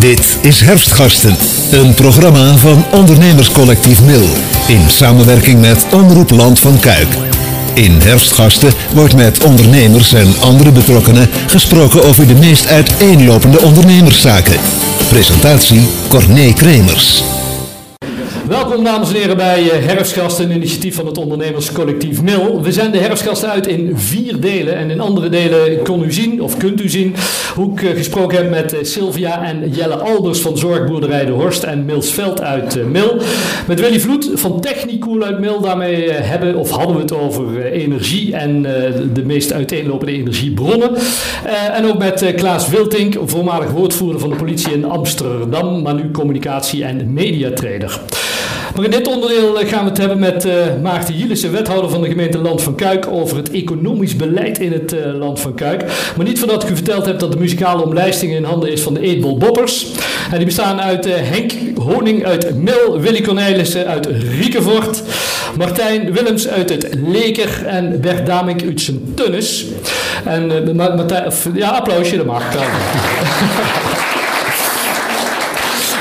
Dit is Herfstgasten, een programma van ondernemerscollectief Mil in samenwerking met Omroep Land van Kuik. In Herfstgasten wordt met ondernemers en andere betrokkenen gesproken over de meest uiteenlopende ondernemerszaken. Presentatie Corné Kremers. Welkom dames en heren bij eh, Herfstgasten, een initiatief van het ondernemerscollectief MIL. We zenden Herfstgasten uit in vier delen en in andere delen kon u zien, of kunt u zien, hoe ik eh, gesproken heb met eh, Sylvia en Jelle Albers van Zorgboerderij de Horst en Milsveld uit Mil. Met Willy Vloed van Technicool uit Mil, daarmee hebben of hadden we het over energie en de meest uiteenlopende energiebronnen. En ook met Klaas Wiltink, voormalig woordvoerder van de politie in Amsterdam, maar nu communicatie- en mediatrader. Maar in dit onderdeel eh, gaan we het hebben met uh, Maarten Jielissen, wethouder van de gemeente Land van Kuik, over het economisch beleid in het uh, Land van Kuik. Maar niet voordat ik u verteld heb dat de muzikale omlijsting in handen is van de Eetbol Boppers. En die bestaan uit Henk Honing uit Mil, Willy Cornelissen uit Riekenvoort, Martijn Willems uit het Leker en Bert Damink uit zijn Tunnis. En Martijn, ja, applausje, dat mag.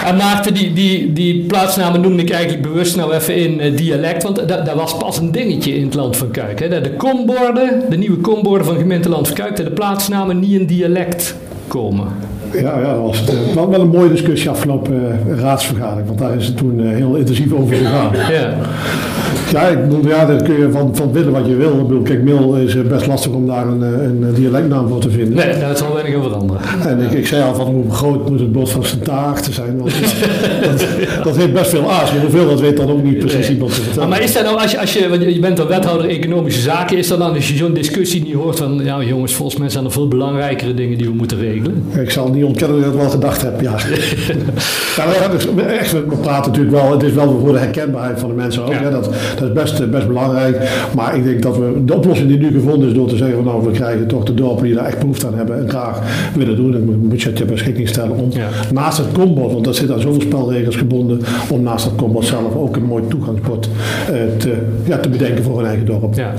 En Maarten, die, die, die plaatsnamen noemde ik eigenlijk bewust nou even in uh, dialect, want dat, was pas een dingetje in het Land van Kuik. Hè. De komborden, de nieuwe komborden van gemeente Land van Kuik, de plaatsnamen niet in dialect komen. Ja, ja dat was uh, wel een mooie discussie afgelopen uh, raadsvergadering, want daar is het toen heel intensief over gegaan. Ja. Ja, ik bedoel, ja, daar kun je van, van willen wat je wil. Ik bedoel, kijk, Mil is best lastig om daar een, een dialectnaam voor te vinden. Nee, dat zal weinig veranderen. En ik, ik zei al van hoe groot moet het bord van Sint te zijn. Want, ja, dat, dat, heeft best veel aas. Maar hoeveel dat weet dan ook niet precies nee. iemand te vertellen. Maar is dat nou, als je, als je, want je bent een wethouder economische zaken, is dat dan als je zo'n discussie niet hoort van, ja jongens, volgens mij zijn er veel belangrijkere dingen die we moeten regelen? Ik zal niet ontkennen dat ik dat wel gedacht heb, ja. ja we, echt, we praten natuurlijk wel, het is wel voor de herkenbaarheid van de mensen ook. Ja. dat, dat is best, best belangrijk. Maar ik denk dat we de oplossing die nu gevonden is door te zeggen van nou we krijgen toch de dorpen die daar echt behoefte aan hebben en graag willen doen. En een budget ter beschikking stellen om naast het kombord, want dat zit aan zoveel spelregels gebonden, om naast het kombord zelf ook een mooi toegangspot uh, te, ja, te bedenken voor een eigen dorp. Ja.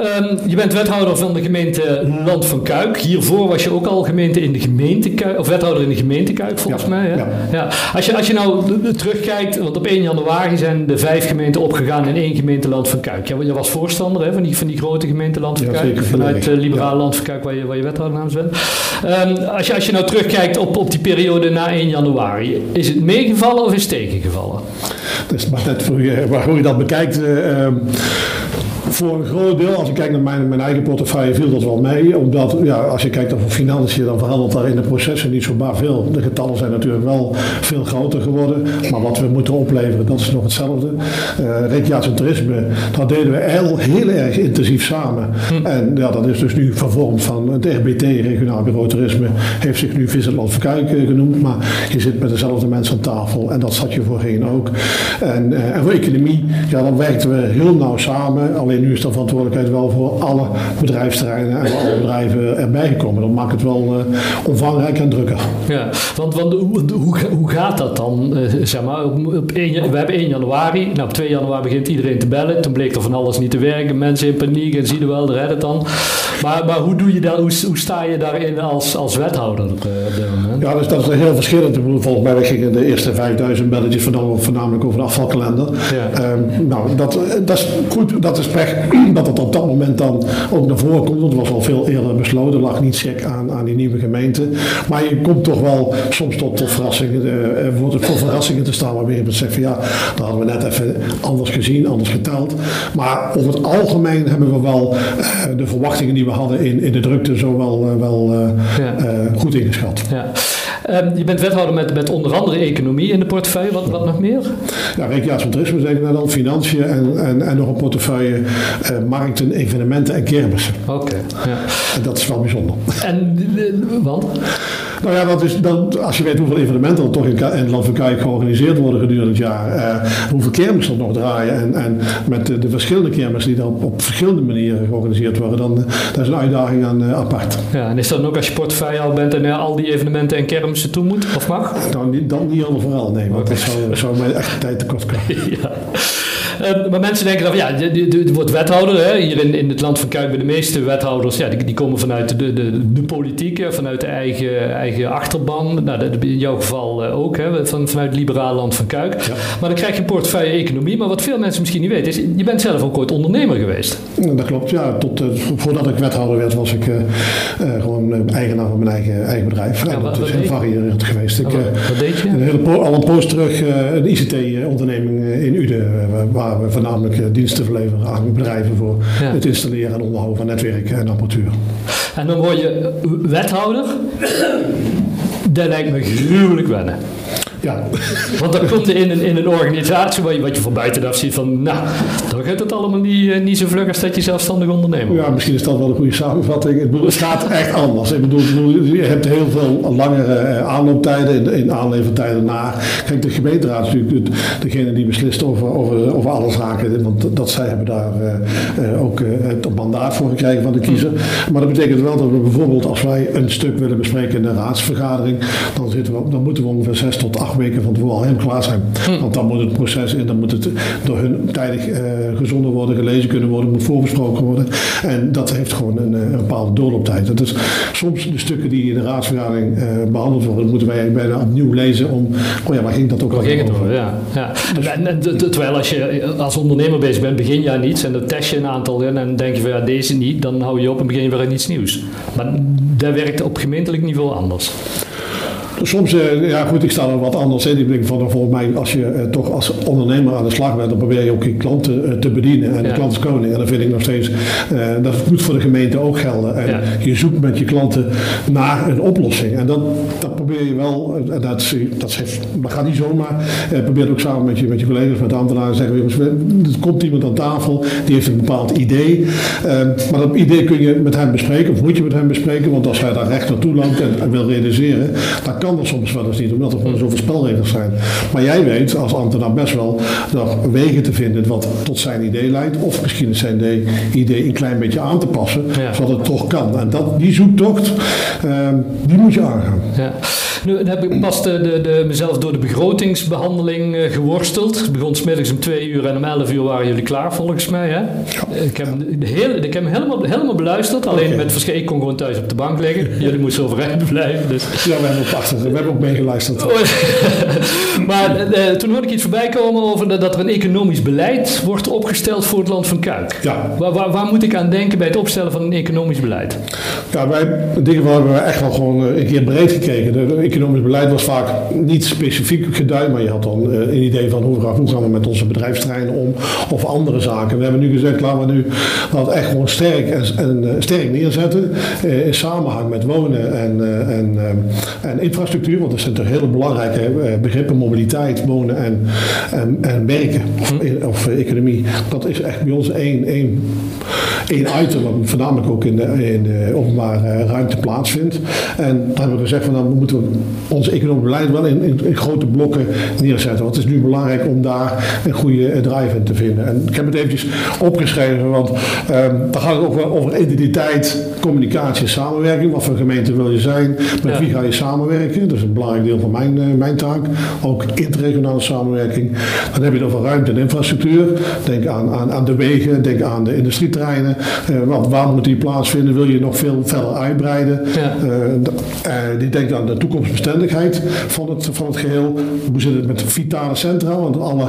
Um, je bent wethouder van de gemeente Land van Kuik. Hiervoor was je ook al gemeente in de gemeente Kuik, of wethouder in de gemeente Kuik volgens mij. Hè? Ja. ja. Als, je, als je nou terugkijkt, want op 1 januari zijn de vijf gemeenten opgegaan in één gemeente Land van Kuik. Ja, je was voorstander hè, van, die, van die grote gemeente Land van Kuik. vanuit uh, Liberaal Land van Kuik, waar je, waar je wethouder namens bent. Um, als, je, als je nou terugkijkt op, op die periode na 1 januari, is het meegevallen of is het tegengevallen? Dat is maar net voor je, hoe je dat bekijkt. Uh, voor een groot deel, als ik kijk naar mijn, mijn eigen portefeuille, viel dat wel mee. Omdat, ja, als je kijkt over financiën, dan verandert daar in de processen niet zo maar veel. De getallen zijn natuurlijk wel veel groter geworden. Maar wat we moeten opleveren, dat is nog hetzelfde. Uh, recreatiecentrisme, dat deden we heel, heel erg intensief samen. Hm. En ja, dat is dus nu vervormd van het RBT, Regionaal Bureau Toerisme, heeft zich nu Visitland Verkuik genoemd. Maar je zit met dezelfde mensen aan tafel. En dat zat je voorheen ook. En, uh, en voor economie, ja, dan werkten we heel nauw samen. Alleen nu is de verantwoordelijkheid wel voor alle bedrijfsterreinen en alle bedrijven erbij gekomen. Dan maakt het wel uh, omvangrijk en drukker. Ja, want, want hoe, hoe, hoe gaat dat dan? Uh, zeg maar, op 1, we hebben 1 januari. Nou, op 2 januari begint iedereen te bellen. Toen bleek er van alles niet te werken. Mensen in paniek en zie je wel, red het dan. Maar, maar hoe, doe je dat, hoe, hoe sta je daarin als, als wethouder op, uh, dit moment? Ja, dus dat is heel verschillend. Volgens mij gingen de eerste 5000 belletjes voornamelijk over de afvalkalender. Ja. Um, nou, dat, dat is goed, dat is pech dat het op dat moment dan ook naar voren komt. Want het was al veel eerder besloten, lag niet check aan, aan die nieuwe gemeente. Maar je komt toch wel soms tot, tot verrassingen, uh, wordt het voor verrassingen te staan waarmee je moet zeggen van ja, dat hadden we net even anders gezien, anders geteld. Maar over het algemeen hebben we wel uh, de verwachtingen die we hadden in, in de drukte zo wel, wel ja. goed ingeschat. Ja. Um, je bent wethouder met, met onder andere economie in de portefeuille. Wat, wat nog meer? Ja, recreatiecentrisme zeggen we dan, financiën en, en, en nog een portefeuille uh, markten, evenementen en kermissen. Oké. ja. En dat is wel bijzonder. En, want? Nou ja, dat is, dan, als je weet hoeveel evenementen er toch in, in Land van Kuik georganiseerd worden gedurende het jaar, uh, hoeveel kermissen er nog draaien en, en met de, de verschillende kermissen die dan op, op, verschillende manieren georganiseerd worden, dan dat is een uitdaging aan uh, apart. Ja, en is dat dan ook als je portefeuille al bent en uh, al die evenementen en kermissen toe moet, of mag? Nou, niet, dan niet allemaal vooral, nee, want dat zou, zou mij echt tijd tekort komen. ja. Uh, maar mensen denken dan ja, je wordt wethouder. Hè? Hier in, in het land van bij de meeste wethouders, ja, die, die komen vanuit de, de, de politiek, vanuit de eigen, eigen achterban. Nou, dat, in jouw geval uh, ook, hè? Van, vanuit het liberale land van Kuik. Ja. Maar dan krijg je een portefeuille economie. Maar wat veel mensen misschien niet weten, is je bent zelf ook ooit ondernemer geweest. Dat klopt, ja. Tot, uh, voordat ik wethouder werd, was ik gewoon eigenaar van mijn eigen, eigen bedrijf. Ja, dat is heel variërend geweest. Ik, wat, wat, deed je? Een hele al een poos terug een ICT-onderneming in Uden, waar we voornamelijk diensten verleveren aan bedrijven voor het installeren en onderhouden van netwerken en apparatuur. En dan word je wethouder. Dat lijkt me gruwelijk wennen. Ja. Want dan komt er in een, in een organisatie waar je, wat je van buitenaf ziet van, nou, dan gaat het allemaal niet, uh, niet zo vlug als dat je zelfstandig ondernemer Ja, misschien is dat wel een goede samenvatting. Het gaat echt anders. Ik bedoel, je hebt heel veel langere uh, aanlooptijden in, in aanlevertijden na. Kijk, de gemeenteraad is natuurlijk degene die beslist over, over, over alle zaken. Want dat zij hebben daar uh, ook het mandaat voor gekregen van de kiezer. Maar dat betekent wel dat we bijvoorbeeld als wij een stuk willen bespreken in de raadsvergadering, dan, zitten we, dan moeten we ongeveer zes tot acht weken van tevoren al helemaal klaar zijn. Hm. Want dan moet het proces in, dan moet het door hun tijdig uh, gezonden worden, gelezen kunnen worden, moet voorbesproken worden. En dat heeft gewoon een, eh, een bepaalde doorlooptijd. Dat is soms de stukken die in de raadsvergadering uh, behandeld worden, moeten wij bijna opnieuw lezen om, oh ja, waar ging dat ook al over? Ja, ja. En, terwijl als je als ondernemer bezig bent, begin je aan iets en dan test je een aantal in en denk je van ja, deze niet, dan hou je op en begin je weer aan iets nieuws. Maar dat werkt op gemeentelijk niveau anders. Soms, uh, ja goed, ik sta er wat anders in. Ik denk van, volgens mij, als je uh, toch als ondernemer aan de slag bent, dan probeer je ook je klanten uh, te bedienen. En ja. de klant is koning. En dan vind ik nog steeds, dat moet voor de gemeente ook gelden. En ja. je zoekt met je klanten naar een oplossing. En dat, dat probeer je wel, en dat, dat, dat gaat niet zomaar. probeer ook samen met je, met je collega's, met de ambtenaren, zeggen jongens, er komt iemand aan tafel, die heeft een bepaald idee. maar dat idee kun je met hem bespreken, of moet je met hem bespreken, want als hij daar recht naartoe loopt en wil realiseren, dan kan kan soms wel eens niet, omdat er gewoon zoveel spelregels zijn. Maar jij weet als ambtenaar best wel nog wegen te vinden wat tot zijn idee leidt, of misschien zijn idee een klein beetje aan te passen, zodat het toch kan. En dat, die zoektocht, uh, die moet je aangaan. Ja. Nu heb ik pas de, de, de, mezelf door de begrotingsbehandeling uh, geworsteld. Het begon smiddags om twee uur en om elf uur waren jullie klaar volgens mij. Hè? Ja. Ik heb, de hele, ik heb hem helemaal, helemaal beluisterd. Alleen okay. met verschil, ik kon gewoon thuis op de bank liggen. Jullie moesten overeind blijven. Dus. Ja, we hebben ook achter, we hebben ook meegeluisterd. maar uh, toen hoorde ik iets voorbij komen over dat, er een economisch beleid wordt opgesteld voor het land van Kuik. Ja. Waar, waar, waar, moet ik aan denken bij het opstellen van een economisch beleid? Ja, wij, geval hebben we echt wel gewoon een keer breed gekeken. De, economisch beleid was vaak niet specifiek geduid, maar je had dan uh, een idee van hoe, hoe gaan we met onze bedrijfsterreinen om of andere zaken. We hebben nu gezegd, laten we nu dat echt gewoon sterk, en, en uh, sterk neerzetten uh, in samenhang met wonen en, en, en infrastructuur, want dat zijn toch hele belangrijke begrippen, mobiliteit, wonen en, en, en werken of, of economie. Dat is echt bij ons één, één, één item, wat voornamelijk ook in de, in de openbare ruimte plaatsvindt. En dan hebben we gezegd van dan moeten we ons economisch beleid wel in, in, in, grote blokken neerzetten. Want het is nu belangrijk om daar een goede drive in te vinden. En ik heb het eventjes opgeschreven, want um, dan gaat het ook wel over identiteit, communicatie en samenwerking. Wat voor gemeente wil je zijn? Met ja. wie ga je samenwerken? Dat is een belangrijk deel van mijn, uh, mijn taak. Ook interregionale samenwerking. Dan heb je het over ruimte en infrastructuur. Denk aan, aan, aan de wegen, denk aan de industrieterreinen. Uh, want waar moet die plaatsvinden? Wil je nog veel verder uitbreiden? Ja. Uh, die denkt aan de toekomstbestendigheid van het, van het geheel. Hoe zit het met vitale centra? Want alle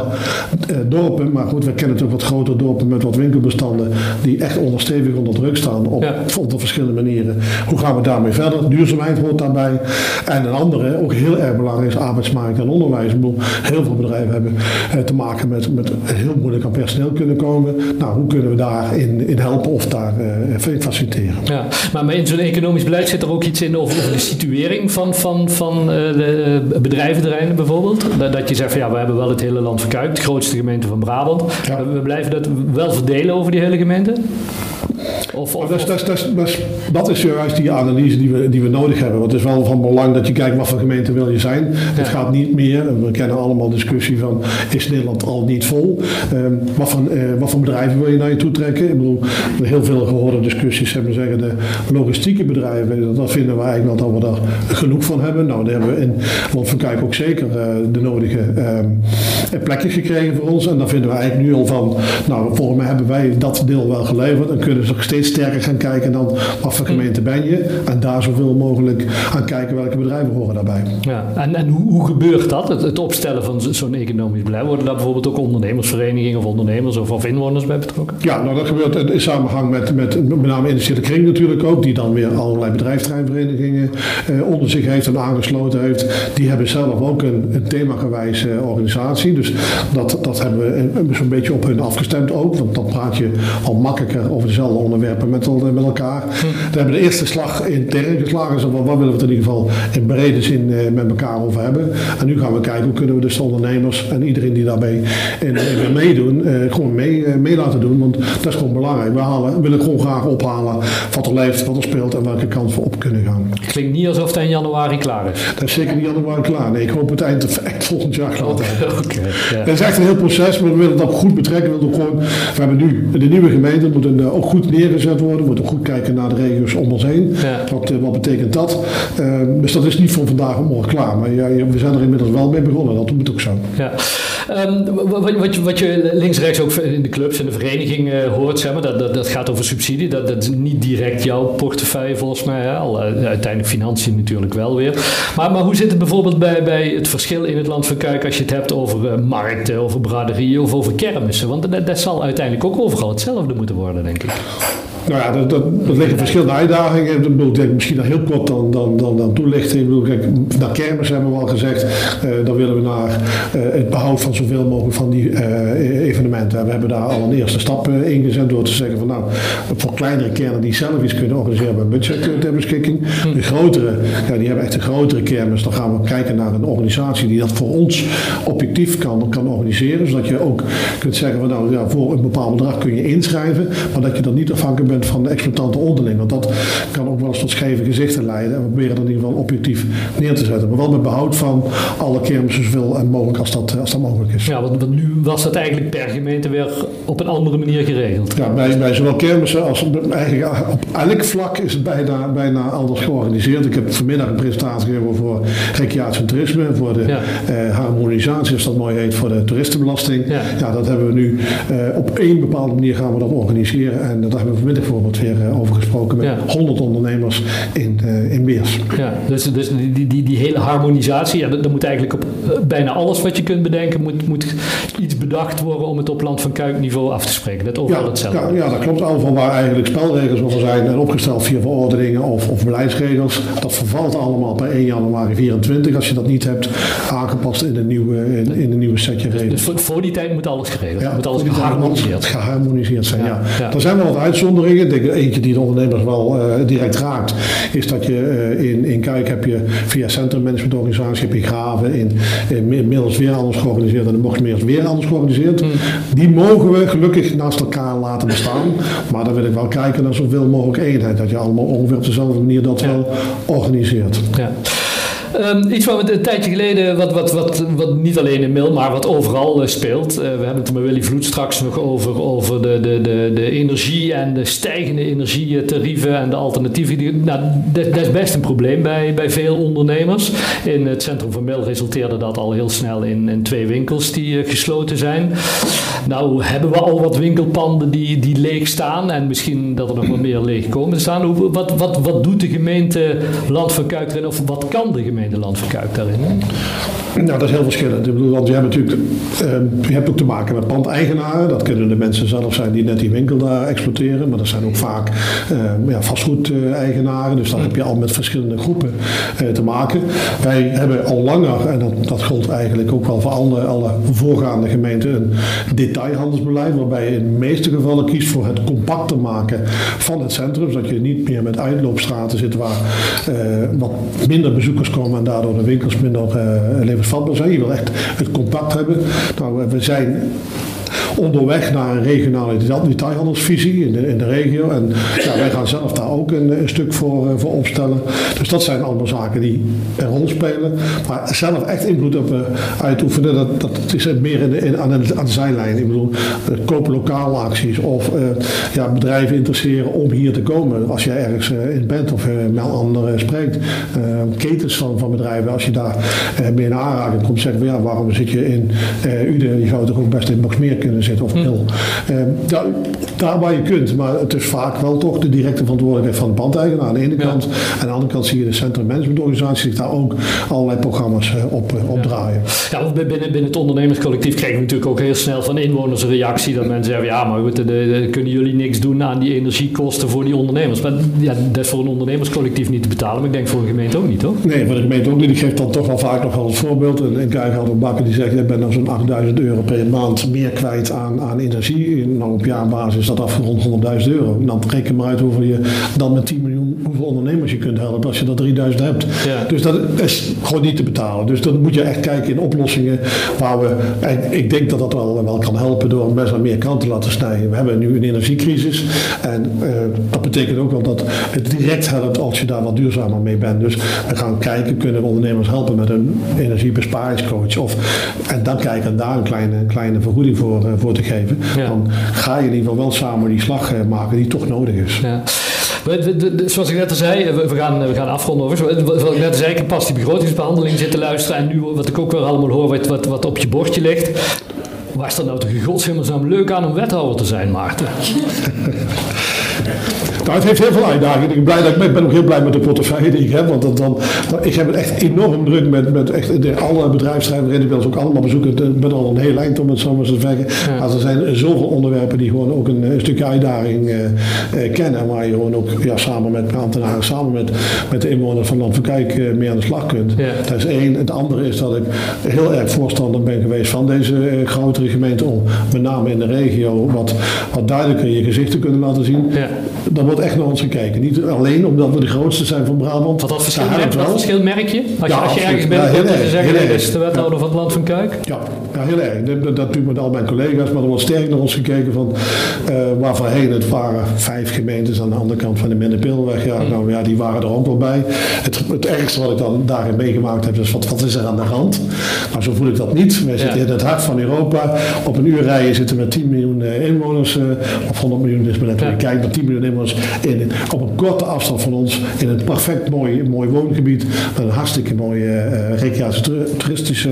uh, dorpen, maar goed, we kennen natuurlijk wat grotere dorpen met wat winkelbestanden die echt onderstevig onder druk staan op, ja. op verschillende manieren. Hoe gaan we daarmee verder? Duurzaamheid hoort daarbij. En een andere, ook heel erg belangrijk, is arbeidsmarkt en onderwijs. Ik bedoel, heel veel bedrijven hebben uh, te maken met, met heel moeilijk aan personeel kunnen komen. Nou, hoe kunnen we daarin in helpen of daar uh, faciliteren? Ja, maar in zo'n economisch beleid zit er ook iets in over, over de situering van, van, van uh, de bedrijventerreinen bijvoorbeeld. Dat je zegt van ja, we hebben wel het hele land verkuikt, de grootste gemeente van Brabant. Ja. We blijven dat wel verdelen over die hele gemeente? Of, Maar of, dat, is, dat, is, dat, is, dat, is, dat is juist die analyse die we, die we nodig hebben. Want het is wel van belang dat je kijkt wat voor gemeente wil je zijn. Het gaat niet meer, en we kennen allemaal discussie van is Nederland al niet vol? Ehm, wat, voor, eh, wat voor bedrijven wil je naar je toe trekken? Ik bedoel, heel veel gehoorde discussies, maar zeggen, de logistieke bedrijven, dat vinden we eigenlijk wel dat we daar genoeg van hebben. Nou, daar hebben we in Land van Kuik ook zeker uh, de nodige ehm, plekjes gekregen voor ons. En daar vinden we eigenlijk nu al van, nou, volgens mij hebben wij dat deel wel geleverd. En kunnen ze steeds sterker gaan kijken dan wat voor gemeente ben je. En daar zoveel mogelijk aan kijken welke bedrijven horen daarbij. Ja, en, en hoe, hoe gebeurt dat, het, het opstellen van zo'n economisch beleid? Worden daar bijvoorbeeld ook ondernemersverenigingen of ondernemers of, of inwoners bij betrokken? Ja, nou dat gebeurt in samenhang met, met met name Industriële Kring natuurlijk ook, die dan weer allerlei bedrijfsterreinverenigingen eh, onder zich heeft en aangesloten heeft. Die hebben zelf ook een, een themagewijze organisatie. Dus dat, dat hebben we zo'n beetje op hun afgestemd ook. Want dan praat je al makkelijker over dezelfde onderwerpen met, met elkaar. Hm. We hebben de eerste slag intern geslagen. Zo van, wat willen we het in ieder geval in brede zin eh, met elkaar over hebben. En nu gaan we kijken hoe kunnen we dus de ondernemers en iedereen die daarbij in, in meedoen, eh, gewoon mee, eh, mee laten doen. Want dat is gewoon belangrijk. We halen, willen gewoon graag ophalen wat er leeft, wat er speelt en welke kant we op kunnen gaan. Klinkt niet alsof het in januari klaar is. Dat is zeker niet januari klaar. Nee, ik hoop het eind, eind volgend jaar klaar te hebben. Okay. Dat is echt een heel proces, maar we willen dat goed betrekken. We, willen gewoon, we hebben nu de nieuwe gemeente, moeten ook goed neergezet worden. We moeten goed kijken naar de regio's om ons heen. Ja. Wat, uh, wat betekent dat? Uh, dus dat is niet van vandaag op morgen klaar. Maar ja, we zijn er inmiddels wel mee begonnen. Dat moet ook zo. Ja. Um, wat, wat, je, wat je links-rechts ook in de clubs en de vereniging hoort, zeg maar, dat, dat, dat gaat over subsidie. Dat, dat is niet direct jouw portefeuille volgens mij. Hè? Al, uiteindelijk financiën natuurlijk wel weer. Maar, maar hoe zit het bijvoorbeeld bij, bij het verschil in het land van Kuik als je het hebt over markten, over braderieën of over kermissen? Want dat, dat zal uiteindelijk ook overal hetzelfde moeten worden, denk ik. Nou ja, dat, dat, dat liggen verschillende uitdagingen. Ik bedoel, denk misschien nog heel kort dan, dan, dan, dan toelichten. Ik bedoel, kijk, naar kermis hebben we al gezegd. Uh, dan willen we naar uh, het behoud van zoveel mogelijk van die uh, evenementen. We hebben daar al een eerste stap in gezet door te zeggen van nou, voor kleinere kernen die zelf iets kunnen organiseren, een budget ter beschikking. De grotere, ja, die hebben echt een grotere kermis. Dan gaan we kijken naar een organisatie die dat voor ons objectief kan, kan organiseren. Zodat je ook kunt zeggen van nou, ja, voor een bepaald bedrag kun je inschrijven, maar dat je dan niet afhankelijk bent van de exploitante onderling. Want dat kan ook wel eens tot scheve gezichten leiden. En we proberen dat in ieder geval objectief neer te zetten. Maar wel met behoud van alle kermissen zoveel mogelijk als dat, als dat mogelijk is. Ja, want, want, nu was dat eigenlijk per gemeente weer op een andere manier geregeld. Ja, bij, bij zowel kermissen als eigenlijk op elk vlak is het bijna, bijna anders georganiseerd. Ik heb vanmiddag een presentatie gegeven voor recreatie en toerisme. Voor de ja. eh, harmonisatie, als dat mooi heet, voor de toeristenbelasting. Ja, ja dat hebben we nu eh, op één bepaalde manier gaan we dat organiseren. En dat hebben we vanmiddag bijvoorbeeld weer uh, over gesproken met ja. 100 ondernemers in, uh, in Beers. Ja, dus, dus die, die, die hele harmonisatie, ja, dat, moet eigenlijk op uh, bijna alles wat je kunt bedenken, moet, moet iets bedacht worden om het op land van Kuik niveau af te spreken. Dat overal ja, hetzelfde. Ja, ja, dat klopt. Al van waar eigenlijk spelregels over zijn en opgesteld via verordeningen of, of beleidsregels. Dat vervalt allemaal per 1 januari 24 als je dat niet hebt aangepast in een nieuwe, in, in een nieuwe setje regels. Dus voor, voor, die tijd moet alles geregeld ja, moet alles geharmoniseerd. geharmoniseerd zijn. Ja, ja. Er zijn wel wat uitzonderingen. Ik denk eentje die de ondernemers wel uh, direct raakt, is dat je uh, in, in Kuik heb je via centrummanagementorganisatie heb je graven in, in inmiddels weer anders georganiseerd en de mocht meer weer anders georganiseerd. Mm. Die mogen we gelukkig naast elkaar laten bestaan. Maar dan wil ik wel kijken naar zoveel mogelijk eenheid. Dat je allemaal ongeveer op dezelfde manier dat ja. wel organiseert. Ja. Um, iets wat we een tijdje geleden, wat, wat, wat, wat niet alleen in Mil, maar wat overal uh, speelt. Uh, we hebben het met Willy Vloed straks nog over, over de, de, de, de energie en de stijgende energietarieven en de alternatieven. Die, nou, dat, is best een probleem bij, bij veel ondernemers. In het centrum van Mil resulteerde dat al heel snel in, in twee winkels die uh, gesloten zijn. Nou hebben we al wat winkelpanden die, die leeg staan en misschien dat er nog wat meer leeg komen te staan. Wat, wat, wat doet de gemeente Land van Kuik erin of wat kan de gemeente Land van Kuik daarin? Nou, dat is heel verschillend. Ik bedoel, want je hebt natuurlijk uh, je hebt ook te maken met pandeigenaren. Dat kunnen de mensen zelf zijn die net die winkel daar exploiteren. Maar dat zijn ook vaak uh, ja, vastgoedeigenaren. Dus daar heb je al met verschillende groepen uh, te maken. Wij hebben al langer, en dat, dat geldt eigenlijk ook wel voor alle, alle voorgaande gemeenten, een detailhandelsbeleid. Waarbij je in de meeste gevallen kiest voor het compacter maken van het centrum. Zodat je niet meer met uitloopstraten zit waar wat minder bezoekers komen en daardoor de winkels minder levensvatbaar zijn. Je wil echt het compact hebben. Nou, we zijn onderweg naar een regionale detailhandelsvisie in de, in de regio. En ja, wij gaan zelf daar ook een, stuk voor, voor opstellen. Dus dat zijn allemaal zaken die een rol spelen. Maar zelf echt invloed op uitoefenen, dat, dat is meer in, in, aan, de, aan de zijlijn. Ik bedoel, kopen lokaal acties of ja, bedrijven interesseren om hier te komen. Als jij ergens in bent of met anderen spreekt. ketens van, van bedrijven, als je daar meer aanraking komt, zeggen we ja, waarom zit je in Uden? Je zou toch ook best in Boxmeer kunnen zitten of Pil. Hm. daar, daar waar je kunt, maar het is vaak wel toch de directe verantwoordelijkheid van de pandeigenaar aan de ene kant. En aan de andere kant zie je de Centrum Managementorganisatie zich daar ook allerlei programma's op, op draaien. Ja, binnen, binnen het ondernemerscollectief krijgen we natuurlijk ook heel snel van inwoners een reactie dat mensen zeggen, ja maar goed, de, de, kunnen jullie niks doen aan die energiekosten voor die ondernemers. Maar ja, dat is voor een ondernemerscollectief niet te betalen, maar ik denk voor een gemeente ook niet, toch? Nee, voor de gemeente ook niet. Ik geef dan toch wel vaak nog wel een voorbeeld. Een, een een bakker die zegt, ik ben dan zo'n 8000 euro per maand meer kwijt aan, aan energie. Op jaarbasis is dat afgerond 100.000 euro. Dan reken maar uit hoeveel je dan met 10 miljoen, hoeveel ondernemers je kunt helpen als je dat 3000 hebt. Ja. Dus dat is gewoon niet te betalen. Dus dan moet je echt kijken in oplossingen waar we, ik denk dat dat wel, wel kan helpen door best wel meer kant te laten snijden. We hebben nu een energiecrisis en uh, dat betekent ook wel dat het direct helpt als je daar wat duurzamer mee bent. Dus we gaan kijken, kunnen we ondernemers helpen met een energiebesparingscoach of, en dan kijken daar een kleine, kleine vergoeding voor, uh, voor te geven. Dan ga je in ieder geval wel samen die slag uh, maken die toch nodig is. Ja. Zoals ik net al zei, we gaan, we gaan afronden over. Wat ik net al zei, ik pas die begrotingsbehandeling zitten luisteren. En nu wat ik ook wel allemaal hoor, wat, wat, wat op je bordje ligt. Waar is dat nou toch in leuk aan om wethouder te zijn, Maarten? Nou, het heeft heel veel uitdagingen. Ik ben, blij dat ik, ben ook heel blij met de portefeuille die ik heb. Want dan, ik heb het echt enorm druk met, met echt de, alle bedrijfsrijden. Ik ze ook allemaal bezoeken. Ik ben al een heel eind om het zo maar te zeggen. Maar er zijn zoveel onderwerpen die gewoon ook een, een stukje uitdaging uh, uh, kennen. Waar je gewoon ook ja, samen met ambtenaren, samen met, met de inwoners van Land van Kijk uh, mee aan de slag kunt. Dat is één. Het andere is dat ik heel erg voorstander ben geweest van deze grotere gemeente. Om met name in de regio wat, wat duidelijker je gezicht te kunnen laten zien. Ja. Dan wordt echt naar ons gekeken. Niet alleen omdat we de grootste zijn van Brabant. Wat dat verschil, merk, verschil merk je? Als, je, als je ergens bent, ja, te zeggen, dit is de wethouder van het land van Kuik? Ja, ja heel erg. Dat, dat doe ik met al mijn collega's, maar er wordt sterk naar ons gekeken van uh, waar voorheen het waren vijf gemeentes aan de andere kant van de Minnepilweg. Ja, mm. nou ja, die waren er ook wel bij. Het, het ergste wat ik dan daarin meegemaakt heb, is wat, wat is er aan de rand? Nou, zo voel ik dat niet. Wij zitten in het hart van Europa. Op een uur rijden zitten met 10 miljoen uh, inwoners, uh, of 100 miljoen is maar net kijkt, maar 10 miljoen inwoners in, op een korte afstand van ons in een perfect mooi, mooi woongebied. Met een hartstikke mooie uh, recreatie toeristische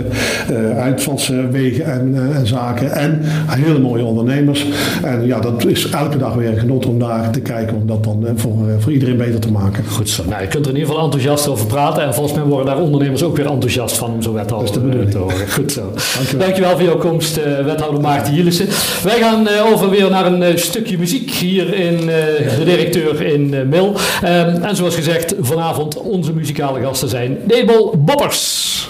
uh, uitvalswegen en, uh, en, zaken. En hele mooie ondernemers. En ja, dat is elke dag weer een genot om daar te kijken. Om dat dan voor, voor iedereen beter te maken. Goed zo. Nou, je kunt er in ieder geval enthousiast over praten. En volgens mij worden daar ondernemers ook weer enthousiast van om zo wethouder te horen. Goed zo. Dankjewel, Dankjewel voor jouw komst, wethouder Maarten Jilissen. Wij gaan over weer naar een stukje muziek hier in de directeur in uh, Mil. Um, en zoals gezegd, vanavond onze muzikale gasten zijn Nebel Boppers.